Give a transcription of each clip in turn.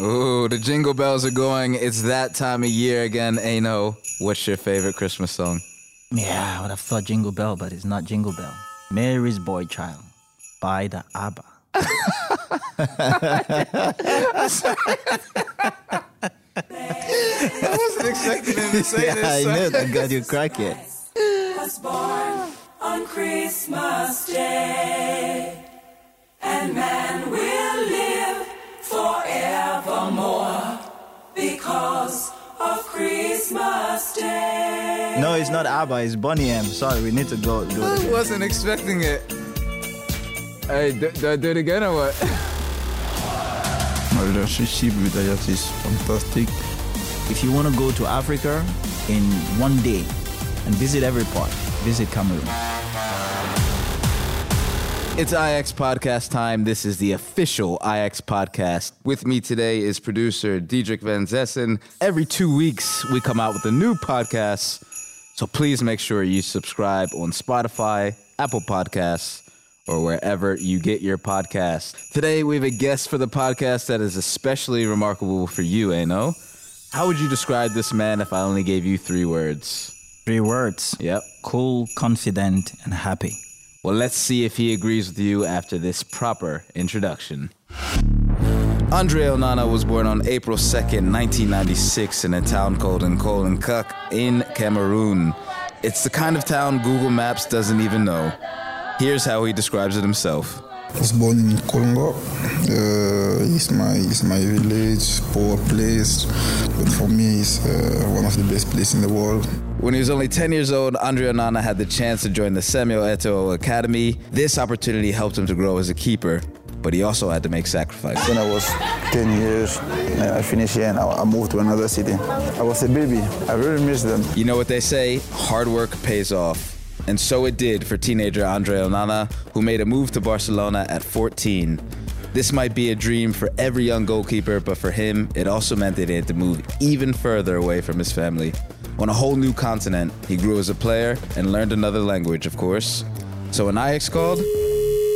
Ooh, the jingle bells are going. It's that time of year again. Enoh, what's your favorite Christmas song? Yeah, I would have thought Jingle Bell, but it's not Jingle Bell. Mary's Boy Child by the ABBA. I wasn't expecting him to say yeah, I know. Thank God you crack it. was born on Christmas Day, Christmas No, it's not ABBA. It's Boney M. Sorry, we need to go do it. I wasn't expecting it. Hey, do, do I do it again or what? My relationship with Ajax is fantastic. If you want to go to Africa in one day and visit every part, visit Cameroon. It's Ajax podcast time. This is the official Ajax podcast. With me today is producer Diederik Van Zessen. Every two weeks, we come out with a new podcast. So please make sure you subscribe on Spotify, Apple Podcasts, or wherever you get your podcast. Today, we have a guest for the podcast that is especially remarkable for you, Enoh. How would you describe this man if I only gave you three words? Three words Yep. cool, confident, and happy. Well, let's see if he agrees with you after this proper introduction. Andre Onana was born on April 2nd, 1996, in a town called Nkol Ngok in Cameroon. It's the kind of town Google Maps doesn't even know. Here's how he describes it himself. I was born in Kolongo. Uh, it's my it's my village, poor place, but for me, it's uh, one of the best places in the world. When he was only 10 years old, Andre Onana had the chance to join the Samuel Eto'o Academy. This opportunity helped him to grow as a keeper, but he also had to make sacrifices. When I was 10 years, uh, I finished here and I, I moved to another city. I was a baby. I really missed them. You know what they say? Hard work pays off. And so it did for teenager Andre Onana, who made a move to Barcelona at 14. This might be a dream for every young goalkeeper, but for him, it also meant that he had to move even further away from his family. On a whole new continent, he grew as a player and learned another language, of course. So when Ajax called,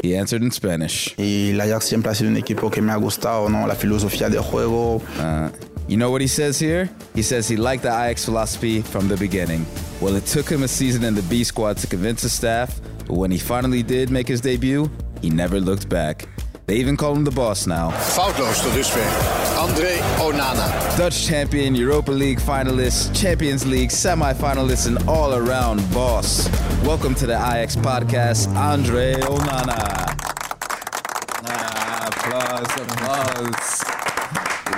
he answered in Spanish. Y el Ajax siempre ha sido un equipo que me ha gustado, ¿no? La filosofía de juego. Uh, you know what he says here? He says he liked the Ajax philosophy from the beginning. Well, it took him a season in the B squad to convince his staff, but when he finally did make his debut, he never looked back. They even call him the boss now. Foutloos tot dusver. André Onana. Dutch champion, Europa League finalist, Champions League semi-finalist, and all-around boss. Welcome to the Ajax podcast, Andre Onana. Ah, applause, applause.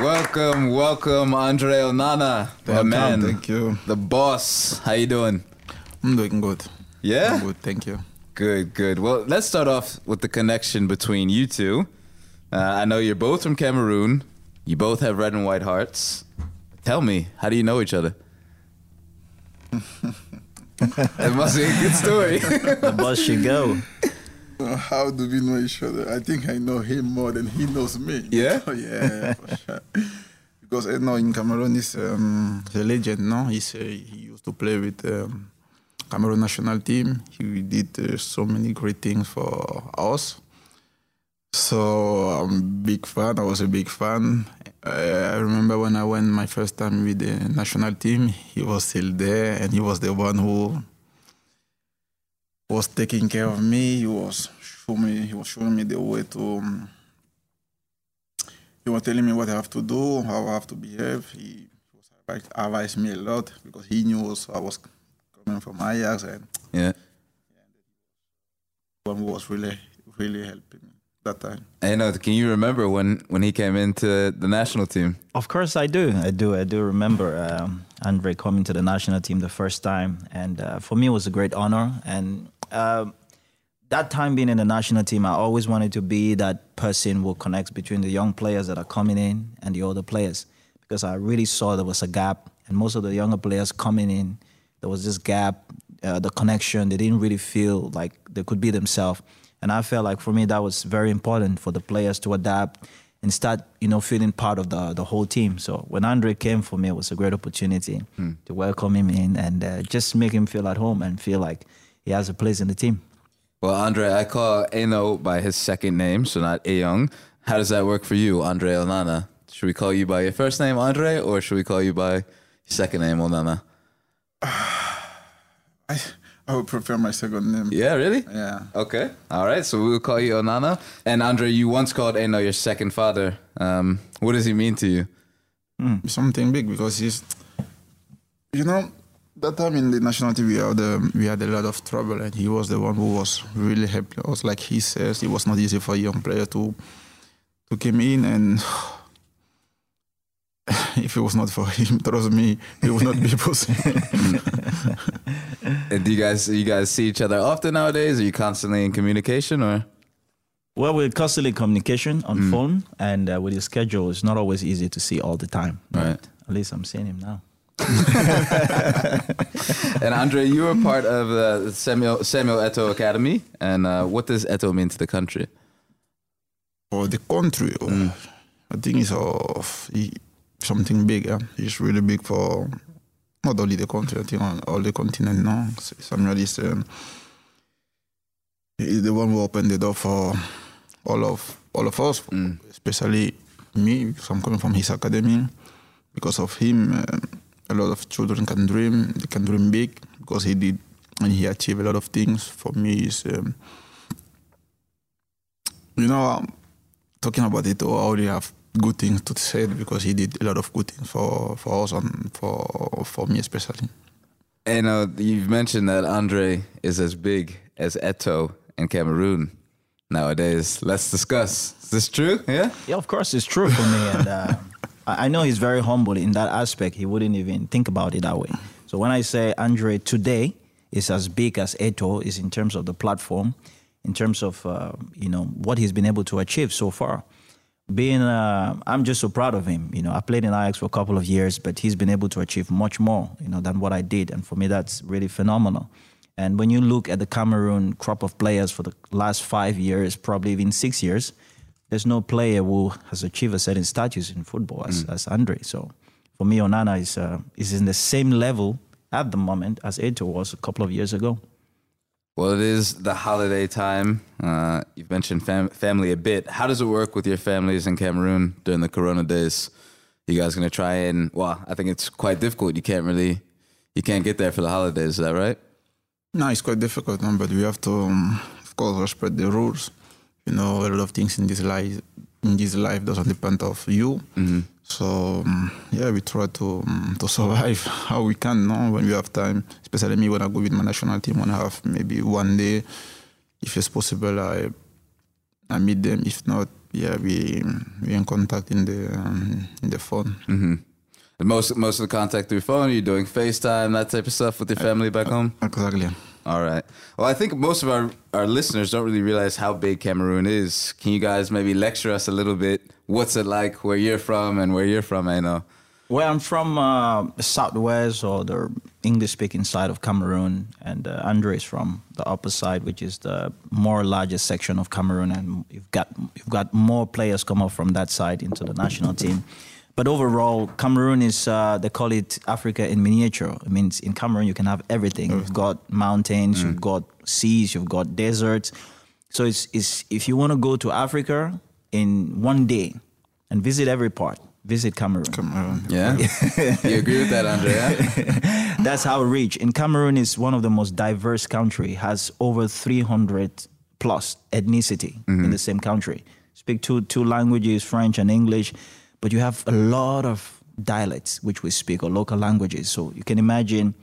Welcome, welcome, Andre Onana, my Welcome, man, thank you. the boss. How you doing? I'm doing good. Yeah, I'm good, thank you. good, good. Well, let's start off with the connection between you two. Uh, I know you're both from Cameroon. You both have red and white hearts. Tell me, how do you know each other? it must be a good story. The boss should go. How do we know each other? I think I know him more than he knows me. Yeah? yeah, for sure. Because I know in Cameroon he's um, a legend, no? He's, uh, he used to play with um, Cameroon national team. He did uh, so many great things for us. So I'm a big fan. I was a big fan. Uh, I remember when I went my first time with the national team, he was still there, and he was the one who was taking care of me. He was showing me, he was showing me the way to. Um, he was telling me what I have to do, how I have to behave. He was advised, advised me a lot because he knew also I was coming from Ajax and yeah. one who was really, really helping me that time. Hey, no, can you remember when, when he came into the national team? Of course, I do. I do. I do remember um, Andre coming to the national team the first time, and uh, for me, it was a great honor. And uh, that time being in the national team, I always wanted to be that person who connects between the young players that are coming in and the older players, because I really saw there was a gap, and most of the younger players coming in, there was this gap, uh, the connection. They didn't really feel like they could be themselves, and I felt like for me that was very important for the players to adapt and start, you know, feeling part of the the whole team. So when Andre came for me, it was a great opportunity to welcome him in and uh, just make him feel at home and feel like he has a place in the team. Well, Andre, I call Enoh by his second name, so not Eyong. How does that work for you, Andre Onana? Should we call you by your first name, Andre, or should we call you by your second name, Onana? I, I would prefer my second name. Yeah, really? Yeah. Okay. All right. So we'll call you Onana. And Andre, you once called Enoh your second father. Um, what does he mean to you? something big because he's, you know, that time in the national team we had um, we had a lot of trouble and he was the one who was really helping us. Like he says, it was not easy for a young player to to come in and. If it was not for him, trust me, it would not be possible. And do you guys you guys see each other often nowadays? Are you constantly in communication or? Well, we're constantly in communication on phone, and uh, with his schedule, it's not always easy to see all the time. Right. At least I'm seeing him now. And Andre, you were part of the Samuel Samuel Eto'o Academy. And uh, what does Eto'o mean to the country? for the country, oh, I think it's of something big. Yeah? It's really big for not only the country, I think on all the continent now. Samuel is um, he's the one who opened the door for all of all of us, especially me, because I'm coming from his academy. Because of him, um, a lot of children can dream. They can dream big because he did and he achieved a lot of things. For me, is um, you know, um, talking about it, I already have good things to say because he did a lot of good things for, for us and for for me especially. And uh, you've mentioned that Andre is as big as Eto'o in Cameroon nowadays. Let's discuss. Is this true? Yeah. Yeah, of course, it's true for me, and uh, I know he's very humble in that aspect. He wouldn't even think about it that way. So when I say Andre today is as big as Eto'o is in terms of the platform, in terms of uh, you know what he's been able to achieve so far. Being, uh, I'm just so proud of him. You know, I played in Ajax for a couple of years, but he's been able to achieve much more, you know, than what I did, and for me, that's really phenomenal. And when you look at the Cameroon crop of players for the last five years, probably even six years, there's no player who has achieved a certain status in football as, as Andre. So for me, Onana is uh, is in the same level at the moment as Eto'o was a couple of years ago. Well, it is the holiday time. Uh, you've mentioned fam- family a bit. How does it work with your families in Cameroon during the Corona days? You guys gonna try and well, I think it's quite difficult. You can't really, you can't get there for the holidays. Is that right? No, it's quite difficult, no, but we have to, um, of course, respect the rules. You know, a lot of things in this life, in this life, doesn't depend of you. So um, yeah, we try to um, to survive how we can. No, when we have time, especially me when I go with my national team, when I have maybe one day, if it's possible, I I meet them. If not, yeah, we we in contact in the um, in the phone. And Most most of the contact through phone. You're doing FaceTime, that type of stuff with your family back home. Exactly. All right. Well, I think most of our, our listeners don't really realize how big Cameroon is. Can you guys maybe lecture us a little bit? What's it like where you're from and where you're from? I know. Well, I'm from uh, the southwest or the English-speaking side of Cameroon, and uh, Andre is from the upper side, which is the more largest section of Cameroon, and you've got you've got more players come up from that side into the national team. But overall, Cameroon is uh, they call it Africa in miniature. It means in Cameroon you can have everything. You've mm. got mountains, you've mm. got seas, you've got deserts. So it's, it's if you want to go to Africa in one day and visit every part, visit Cameroon. Cameroon. Yeah. you agree with that, Andrea? That's how rich. And Cameroon is one of the most diverse country. Has over 300 plus ethnicity mm-hmm. in the same country. Speak two two languages, French and English, but you have a lot of dialects which we speak or local languages. So you can imagine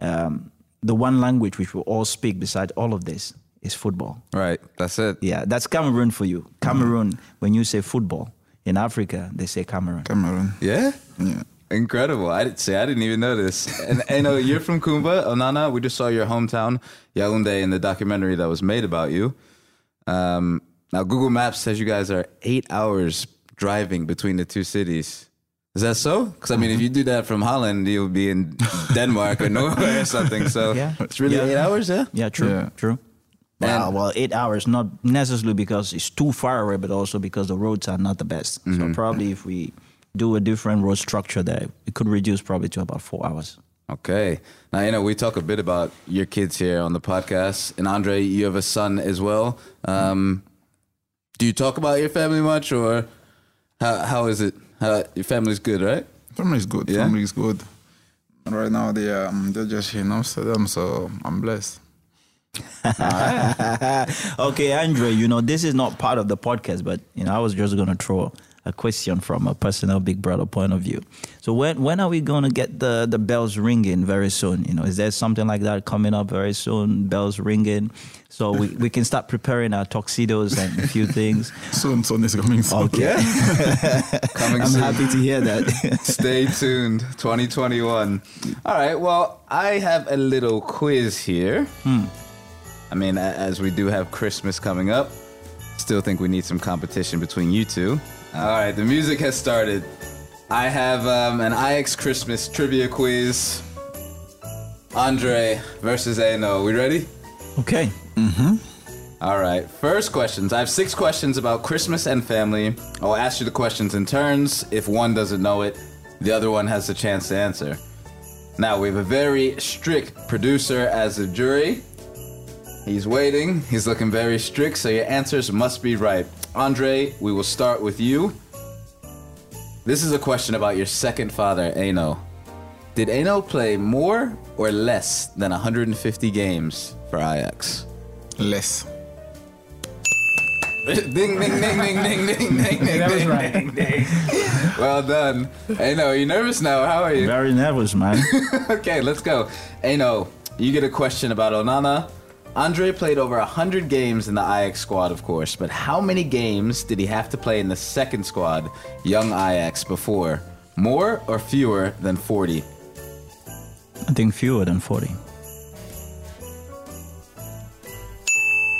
um, the one language which we all speak beside all of this is football. right. That's it. Yeah, that's Cameroon for you. Cameroon, when you say football in Africa, they say Cameroon. Cameroon. Yeah. Yeah. Incredible. I didn't say I didn't even know this. And I know you're from Kumba, Onana. We just saw your hometown, Yaoundé, in the documentary that was made about you. Um, now Google Maps says you guys are eight hours driving between the two cities. Is that so? Because I mean, if you do that from Holland, you'll be in Denmark or Norway or something. So Yeah. it's really Yeah. eight hours, yeah. Yeah, true, Yeah. true. Well, well, eight hours, not necessarily because it's too far away, but also because the roads are not the best. So probably if we do a different road structure there, it could reduce probably to about four hours. Okay. Now, you know, we talk a bit about your kids here on the podcast. And Andre, you have a son as well. Um, do you talk about your family much or how, how is it? Uh, your family's good, right? Family is good. Yeah? Family is good. Right now they um they're just here in Amsterdam, so I'm blessed. okay, Andre, you know, this is not part of the podcast, but you know, I was just gonna throw a question from a personal big brother point of view. So when when are we gonna get the the bells ringing very soon? You know, is there something like that coming up very soon? Bells ringing, so we, we can start preparing our tuxedos and a few things. Soon, soon is coming soon. Okay, Coming I'm soon. happy to hear that. Stay tuned, 2021. All right, well, I have a little quiz here. Hmm. I mean, as we do have Christmas coming up, still think we need some competition between you two. All right, the music has started. I have um, an Ajax Christmas trivia quiz. Andre versus Enoh. We ready? okay, Mhm. All right. First questions. I have six questions about Christmas and family. I'll ask you the questions in turns. If one doesn't know it, the other one has the chance to answer. Now, we have a very strict producer as a jury. He's waiting. He's looking very strict, so your answers must be right. Andre, we will start with you. This is a question about your second father, Enoh. Did Enoh play more or less than 150 games for Ajax? Less. ding, ding, ding, ding, ding, ding, ding, ding. Ding. Ding, ding. well done. Enoh, are you nervous now? How are you? Very nervous, man. okay, let's go. Enoh, you get a question about Onana. Andre played over 100 games in the Ajax squad, of course, but how many games did he have to play in the second squad, young Ajax, before? More or fewer than 40? I think fewer than forty.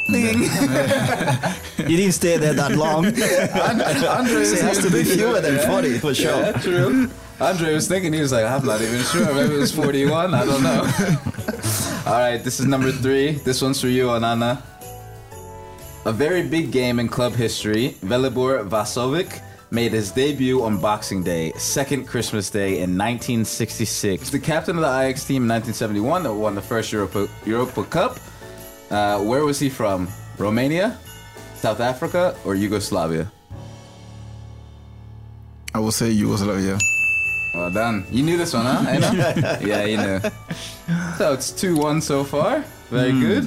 you didn't stay there that long. Andre it has to be fewer than 40 for sure. Yeah, true. Andre was thinking, he was like, I'm not even sure. Maybe it was 41. I don't know. All right, this is number three. This one's for you, Onana. A very big game in club history, Velibor Vasovic made his debut on Boxing Day, second Christmas Day in 1966. The captain of the Ajax team in 1971 that won the first Europa, Europa Cup. Uh, where was he from? Romania, South Africa, or Yugoslavia? I will say Yugoslavia. Well done. You knew this one, huh? I know. yeah, you knew. So it's 2 1 so far. Very hmm. good.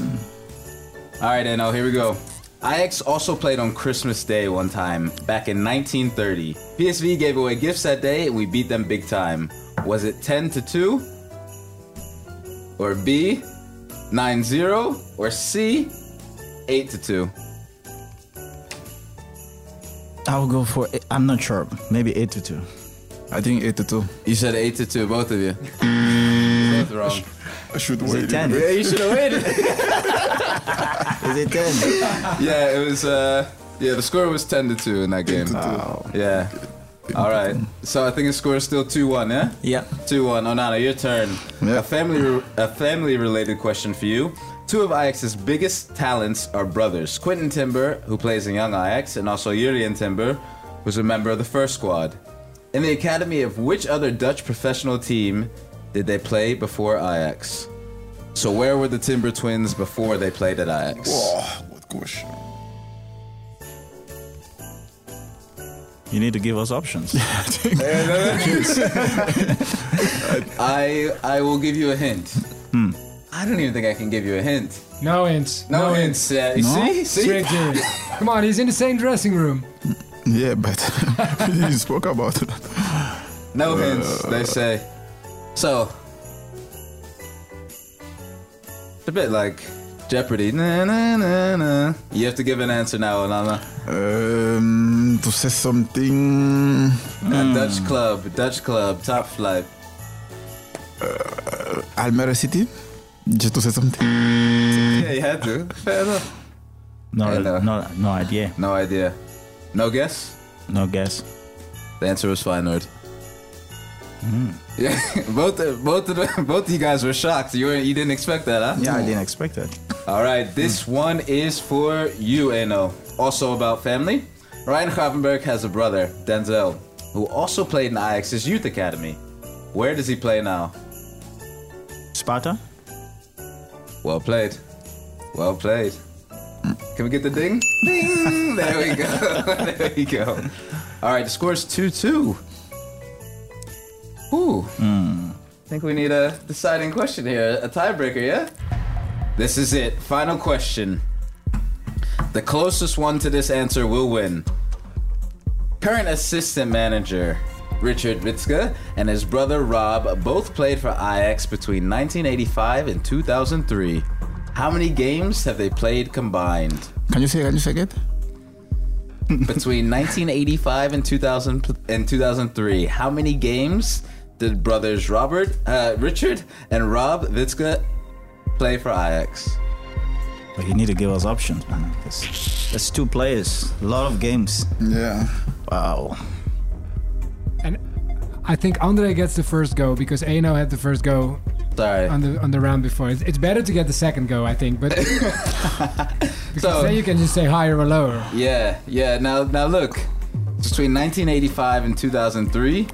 All right, Enoh, here we go. Ajax also played on Christmas Day one time, back in 1930. PSV gave away gifts that day and we beat them big time. Was it 10 to 2? Or B, 9 0? Or C, 8 to 2? I'll go for. I'm not sure. Maybe eight to two. I think 8 to 2. You said 8 to 2, both of you. both wrong. I should Is wait. it ten? Yeah, you should have waited. Is it ten? Yeah, it was. Uh, yeah, the score was ten to two in that game. Yeah. All right. So I think the score is still two one. Yeah. yeah. Two one. Onana, your turn. Yeah. A family a family related question for you. Two of Ajax's biggest talents are brothers: Quinten Timber, who plays in Young Ajax, and also Jurien Timber, who's a member of the first squad. In the academy of which other Dutch professional team did they play before Ajax? So where were the Timber twins before they played at Ajax? Oh, good question. You need to give us options. I I will give you a hint. Hmm. I don't even think I can give you a hint. No hints. No, hints. Yeah, you see, see. Straight to it. Come on, he's in the same dressing room. Yeah, but you spoke about it. No uh, hints. They say. So it's a bit like Jeopardy. Na, na, na, na. You have to give an answer now, Onana. Um, to say something. A hmm. Dutch club, Dutch club, top flight. Uh, Almere City? Just to say something. Yeah, you had to. Fair enough. No, I no, no idea. No idea. No guess. No guess. The answer was Feyenoord. Hmm. Yeah, both uh, both of the, both of you guys were shocked. You were, you didn't expect that, huh? Yeah, I didn't expect that. All right, this hmm. one is for you, Enoh. Also about family. Ryan Gravenberch has a brother, Danzell, who also played in Ajax's youth academy. Where does he play now? Sparta? Well played. Well played. Can we get the ding? Ding! There we go. there we go. All right, the score is 2 2. Ooh. I think we need a deciding question here, a tiebreaker, yeah? This is it. Final question. The closest one to this answer will win. Current assistant manager Richard Witschge and his brother Rob both played for Ajax between 1985 and 2003. How many games have they played combined? Can you say? Can you say it? between 1985 and 2000 and 2003 how many games did brothers robert uh, richard and rob Witschge play for ajax But you need to give us options, man. That's, that's two players, a lot of games. Yeah. Wow. And I think Andre gets the first go because Enoh had the first go sorry on the on the round before. It's, it's better to get the second go, I think, but because So- then you can just say higher or lower. yeah yeah now now look between 1985 and 2003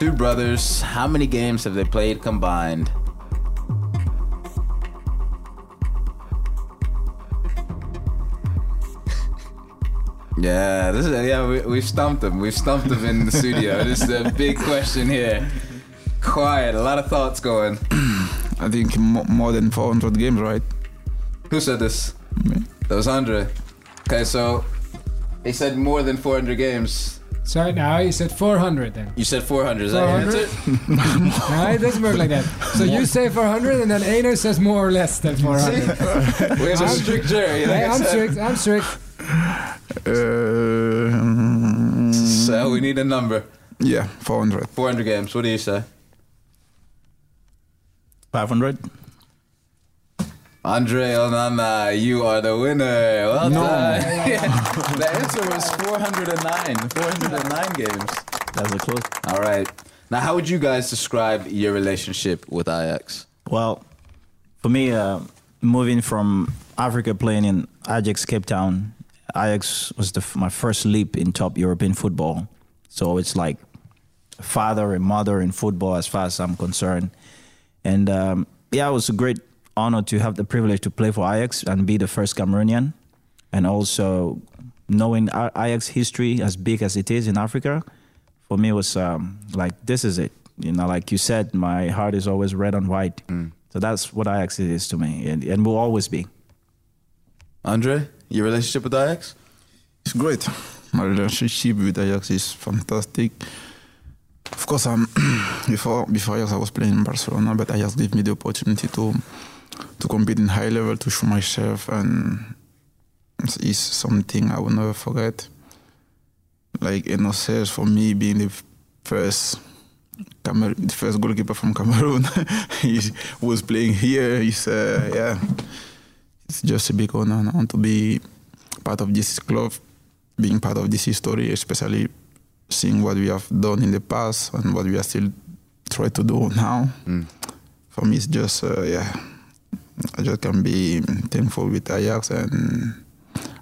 two brothers how many games have they played combined Yeah, this is yeah. We, we've stumped them. We've stumped him in the studio. this is a big question here. Quiet, a lot of thoughts going. I think mo- more than 400 games, right? Who said this? Me. That was Andre. Okay, so he said more than 400 games. So now you said 400 then. You said 400. Is that your 400? answer? No, it doesn't work like that. So you say 400 and then Enoh says more or less than 400. We have a strict jury. Like Hey, I I'm said. strict. I'm strict. Uh, So we need a number. yeah, 400. 400 games. What do you say? 500? Andre Onana, you are the winner. Well done. the answer was 409. 409 games. That's a close. All right. Now, how would you guys describe your relationship with Ajax? Well, for me, uh, moving from Africa playing in Ajax Cape Town, Ajax was the, f- my first leap in top European football. So it's like father and mother in football as far as I'm concerned. And um, yeah, it was a great honor to have the privilege to play for Ajax and be the first Cameroonian. And also knowing A- Ajax history as big as it is in Africa, for me was um, like, this is it. You know, like you said, my heart is always red and white. So that's what Ajax is to me and, and will always be. Andre, your relationship with Ajax? It's great. My relationship with Ajax is fantastic. Of course, um, before before Ajax, I was playing in Barcelona, but I just gave me the opportunity to to compete in high level, to show myself, and it's something I will never forget. Like Enoh says, for me, being the first the first goalkeeper from Cameroon, he was playing here. Is uh, yeah, it's just a big honor to be part of this club, being part of this history, especially seeing what we have done in the past and what we are still trying to do now. For me, it's just uh, yeah, I just can be thankful with Ajax and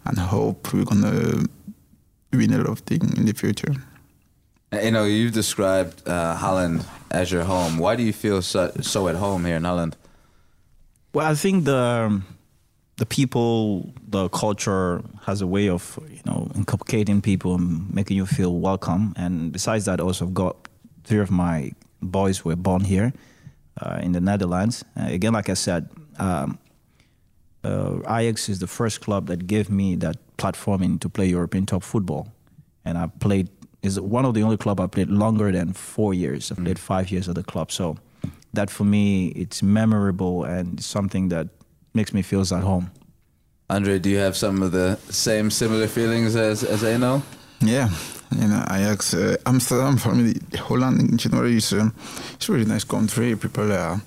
and hope we're gonna win a lot of things in the future. You know, you've described uh, Holland as your home. Why do you feel so, so at home here in Holland? Well, I think the the people, the culture has a way of you know inculcating people and making you feel welcome. And besides that, also I've got three of my boys were born here uh, in the Netherlands. Uh, again, like I said, um, uh, Ajax is the first club that gave me that platforming to play European top football, and I played. Is one of the only club I played longer than four years. I played five years at the club, so that for me it's memorable and something that makes me feel at home. Andre, do you have some of the same similar feelings as as Enoh? Yeah, you know, Ajax, uh, Amsterdam for me, Holland in general is um, it's a really nice country. People are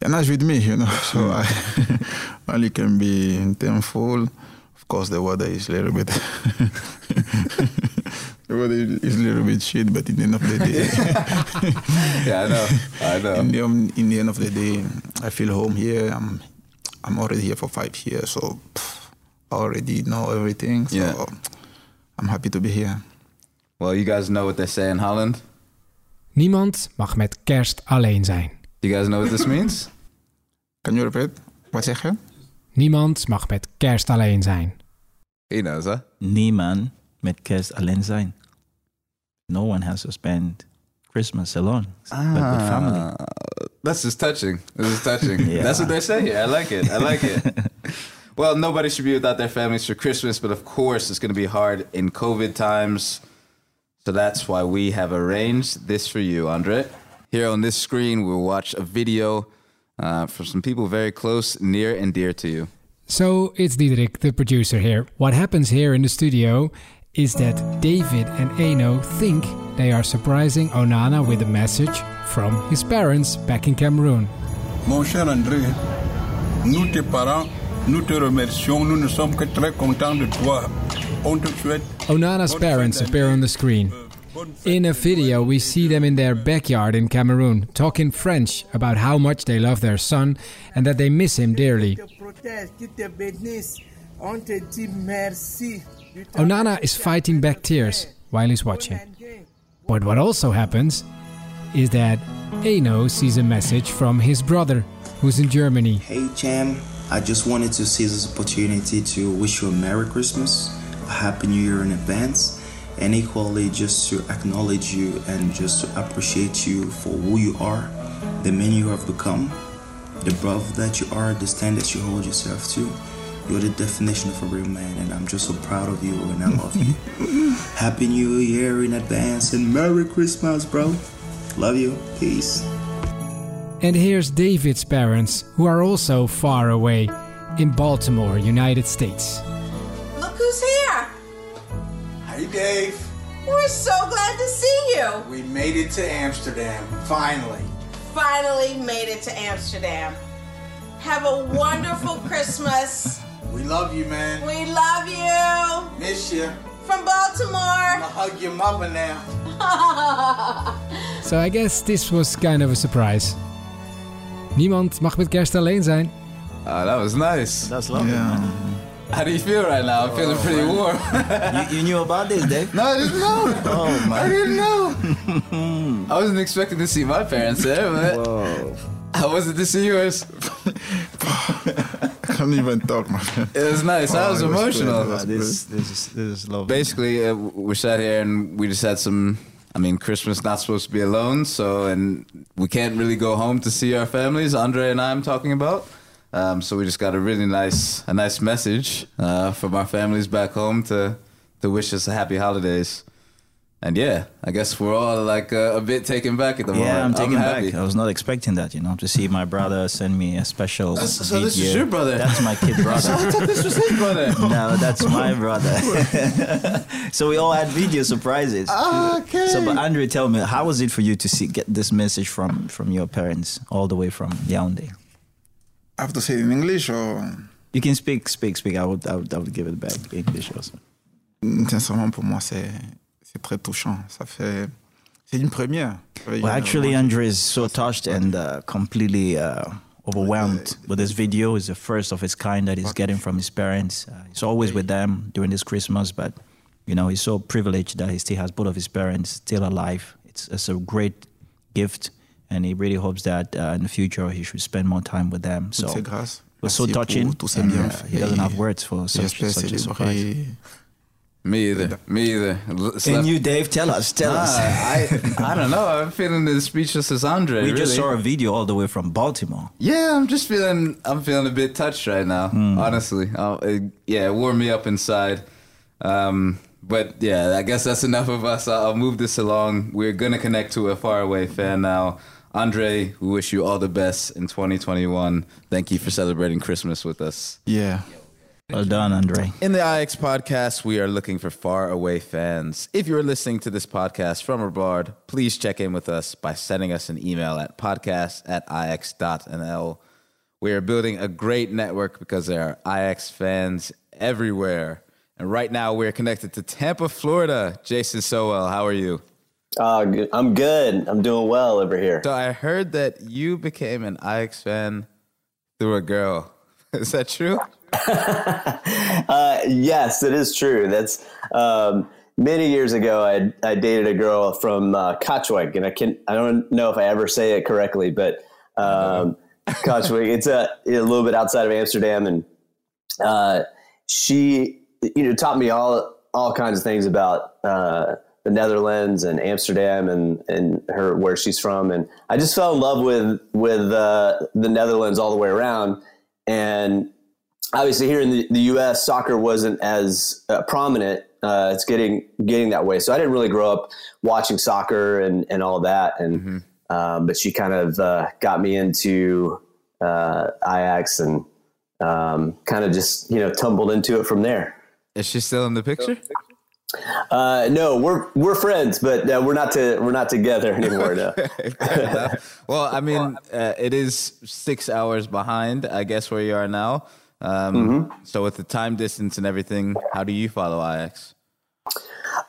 they're nice with me, you know. So I only can be thankful. Of course, the weather is a little bit. the weather is a little bit shit, but in the end of the day, Yeah, I know. I in know. the, in the end of the day, I feel home here. I'm I'm already here for five years, so pff, I already know everything. So Yeah. I'm happy to be here. Well, you guys know what they say in Holland. Niemand mag met kerst alleen zijn. You guys know what this means? Can you repeat? Wat zeg je? Niemand mag met kerst alleen zijn. He knows, huh? Nieman met kerst alleen zijn. No one has to spend Christmas alone, but with family. Ah, That's just touching. This is touching. Yeah. That's what they say here. I like it. I like it. well, nobody should be without their families for Christmas, but of course, it's going to be hard in COVID times. So that's why we have arranged this for you, Andre. Here on this screen, we'll watch a video uh, from some people very close, near, and dear to you. So it's Diederik, the producer here. What happens here in the studio is that David and Enoh think they are surprising Onana with a message from his parents back in Cameroon. Mon cher André, nous tes parents, nous te remercions, nous ne sommes que très contents de toi. On te souhaite Onana's parents appear on the screen. Euh, in a video, we see them in their backyard in Cameroon, talking French about how much they love their son and that they miss him dearly. te protège, qui te bénisse. On te dit merci. Du temps Onana is fighting back tears while he's watching. But what also happens is that Enoh sees a message from his brother, who's in Germany. Hey Cham, I just wanted to seize this opportunity to wish you a Merry Christmas, a Happy New Year in advance, and equally just to acknowledge you and just to appreciate you for who you are, the man you have become, the brother that you are, the standards you hold yourself to. You're the definition of a real man, and I'm just so proud of you and I love you. Happy New Year in advance and Merry Christmas, bro. Love you. Peace. And here's David's parents, who are also far away in Baltimore, United States. Look who's here. Hey, Dave. We're so glad to see you. We made it to Amsterdam, finally. Finally made it to Amsterdam. Have a wonderful Christmas. We love you, man. We love you. Miss you. From Baltimore. I'ma hug your mama now. So I guess this was kind of a surprise. Niemand mag met kerst alleen zijn. Oh, that was nice. That's lovely. Yeah. man. How do you feel right now? I'm feeling oh, pretty warm. You, you knew about this, Dave? no, I didn't know. Oh I didn't know. I wasn't expecting to see my parents there, but Whoa. I wasn't to see yours. Can't even talk, man. It was nice. I Oh, was was emotional. good. Uh, this, this is this is lovely. Basically, uh, we sat here and we just had some. I mean, Christmas not supposed to be alone, so and we can't really go home to see our families. Andre and I, am talking about. Um, so we just got a really nice, a nice message uh, from our families back home to to wish us a happy holidays. And yeah, I guess we're all like uh, a bit taken back at the moment. Yeah, I'm taken happy. back. I was not expecting that, you know, to see my brother send me a special. So- so this is your brother? That's my kid brother. I thought this was his brother. no, that's my brother. so we all had video surprises. okay. So, but Andre, tell me, how was it for you to see get this message from from your parents all the way from Yaoundé? I have to say it in English or You can speak, speak, speak. I would, I would, I would give it back English also. sincèrement pour moi c'est c'est très touchant. Ça fait c'est une première. Well, actually, Andre is so touched and uh, completely uh, overwhelmed with this video. It's the first of its kind that he's getting from his parents. Uh, he's always with them during this Christmas, but you know he's so privileged that he still has both of his parents still alive. It's, it's a great gift, and he really hopes that uh, in the future he should spend more time with them. So it was so touching. and, uh, he doesn't have words for such, such a surprise. Me either. Me either. It's And you, Dave, tell us, tell Ah, us. I, I don't know. I'm feeling as speechless as Andre. we just saw a video all the way from Baltimore. Yeah, I'm just feeling. I'm feeling a bit touched right now. Hmm. Honestly, it, yeah, it warmed me up inside. Um, but yeah, I guess that's enough of us. I'll, I'll move this along. We're gonna connect to a faraway fan now. Andre, we wish you all the best in 2021. Thank you for celebrating Christmas with us. Yeah. Well done, Andre. In the Ajax podcast, we are looking for far away fans. If you're listening to this podcast from abroad, please check in with us by sending us an email at podcast at ajax.nl. We are building a great network because there are Ajax fans everywhere. And right now, we're connected to Tampa, Florida. Jason Sowell, how are you? Uh. I'm good. I'm doing well over here. So I heard that you became an Ajax fan through a girl. Is that true? Uh, yes, it is true. That's um, many years ago. I, I dated a girl from uh, and I can I don't know if I ever say it correctly, but um. It's a, a little bit outside of Amsterdam, and uh, she you know taught me all all kinds of things about uh, the Netherlands and Amsterdam and and her where she's from, and I just fell in love with with uh, the Netherlands all the way around. And obviously, here in the, the U.S., soccer wasn't as uh, prominent. Uh, it's getting getting that way. So I didn't really grow up watching soccer and and all that. And um, but she kind of uh, got me into uh, Ajax and um, kind of just you know tumbled into it from there. Is she still in the picture? Uh, no, we're we're friends, but uh, we're not to we're not together anymore. No. Well, I mean, uh, it is six hours behind, I guess, where you are now. Um, Mm-hmm. So, with the time distance and everything, how do you follow Ajax?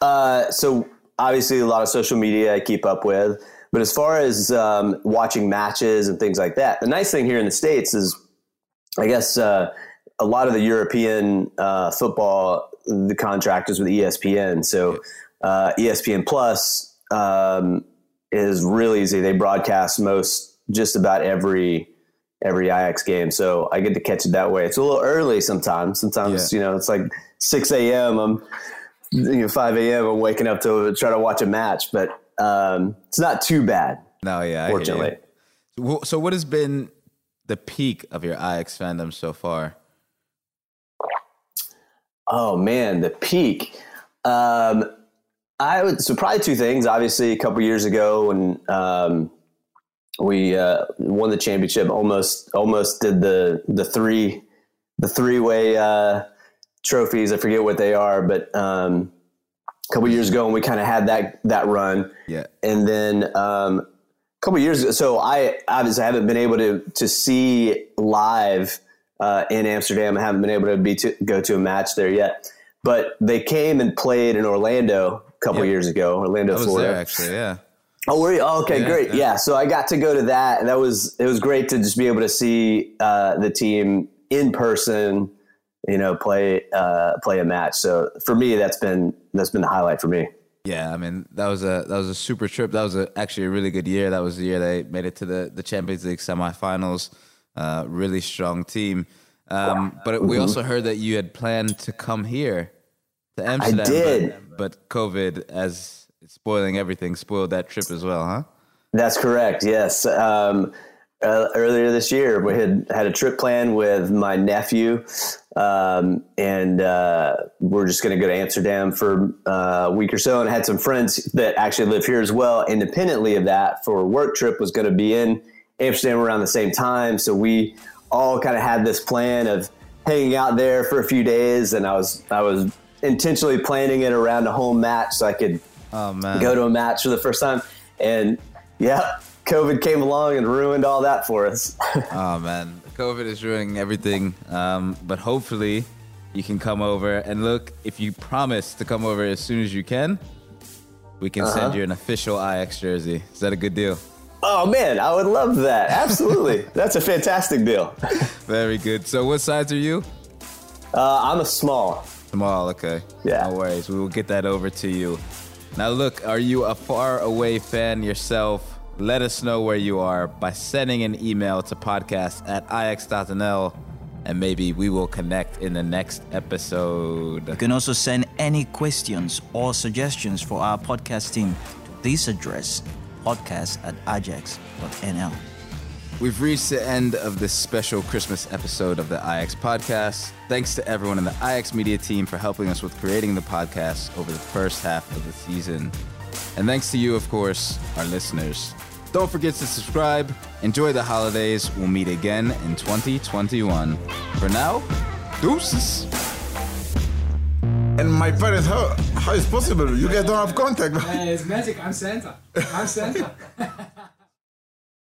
Uh, so obviously, a lot of social media I keep up with, but as far as um, watching matches and things like that, the nice thing here in the states is, I guess, uh, a lot of the European uh, football the contract is with ESPN, so uh, ESPN Plus um, is really easy. They broadcast most just about every every Ajax game, so I get to catch it that way. It's a little early sometimes. Sometimes you know it's like six a.m. I'm you know five a.m. I'm waking up to try to watch a match, but um, it's not too bad. No, yeah, I hear you. fortunately. So, what has been the peak of your Ajax fandom so far? Oh man, the peak. Um, I would so probably two things. Obviously, a couple years ago when um, we uh, won the championship, almost almost did the the three the three way uh, trophies. I forget what they are, but um, a couple years ago and we kind of had that that run. Yeah. and then um, a couple years ago. So I obviously haven't been able to to see live uh, in Amsterdam. I haven't been able to be to go to a match there yet. But they came and played in Orlando a couple Yeah. years ago, Orlando, Florida. there actually. Yeah. Oh, were you? Oh, okay, Yeah, great. yeah. Yeah. so I got to go to that, and that was it was great to just be able to see uh, the team in person. You know, play uh, play a match. So for me, that's been that's been the highlight for me. Yeah, I mean that was a that was a super trip. That was a, actually a really good year. That was the year they made it to the the Champions League semifinals. Uh, really strong team. Um, but we Mhm. also heard that you had planned to come here to Amsterdam. I did. but, but COVID, as spoiling everything, spoiled that trip as well, huh? That's correct. Yes. Um, uh, earlier this year, we had had a trip planned with my nephew, um, and uh, we're just going to go to Amsterdam for uh, a week or so. And I had some friends that actually live here as well. Independently of that, for a work trip, was going to be in Amsterdam around the same time. So we all kind of had this plan of hanging out there for a few days, and I was I was intentionally planning it around a home match so I could Oh man, go to a match for the first time. And yeah, COVID came along and ruined all that for us. oh man, COVID is ruining everything. Um, but hopefully, you can come over and look. If you promise to come over as soon as you can, we can send Uh-huh. you an official Ajax jersey. Is that a good deal? oh man, I would love that. Absolutely. That's a fantastic deal. Very good. So, what size are you? Uh, I'm a small. Small. Okay. Yeah. No worries. We will get that over to you. Now, look, are you a far away fan yourself? Let us know where you are by sending an email to podcast at ajax.nl and maybe we will connect in the next episode. You can also send any questions or suggestions for our podcast team to this address podcast at ajax.nl. We've reached the end of this special Christmas episode of the Ajax podcast. Thanks to everyone in the Ajax media team for helping us with creating the podcast over the first half of the season. And thanks to you, of course, our listeners. Don't forget to subscribe. Enjoy the holidays. We'll meet again in 2021. For now, deuces. And my parents, how, how is possible? You guys don't have contact. Uh, it's magic. I'm Santa. I'm Santa.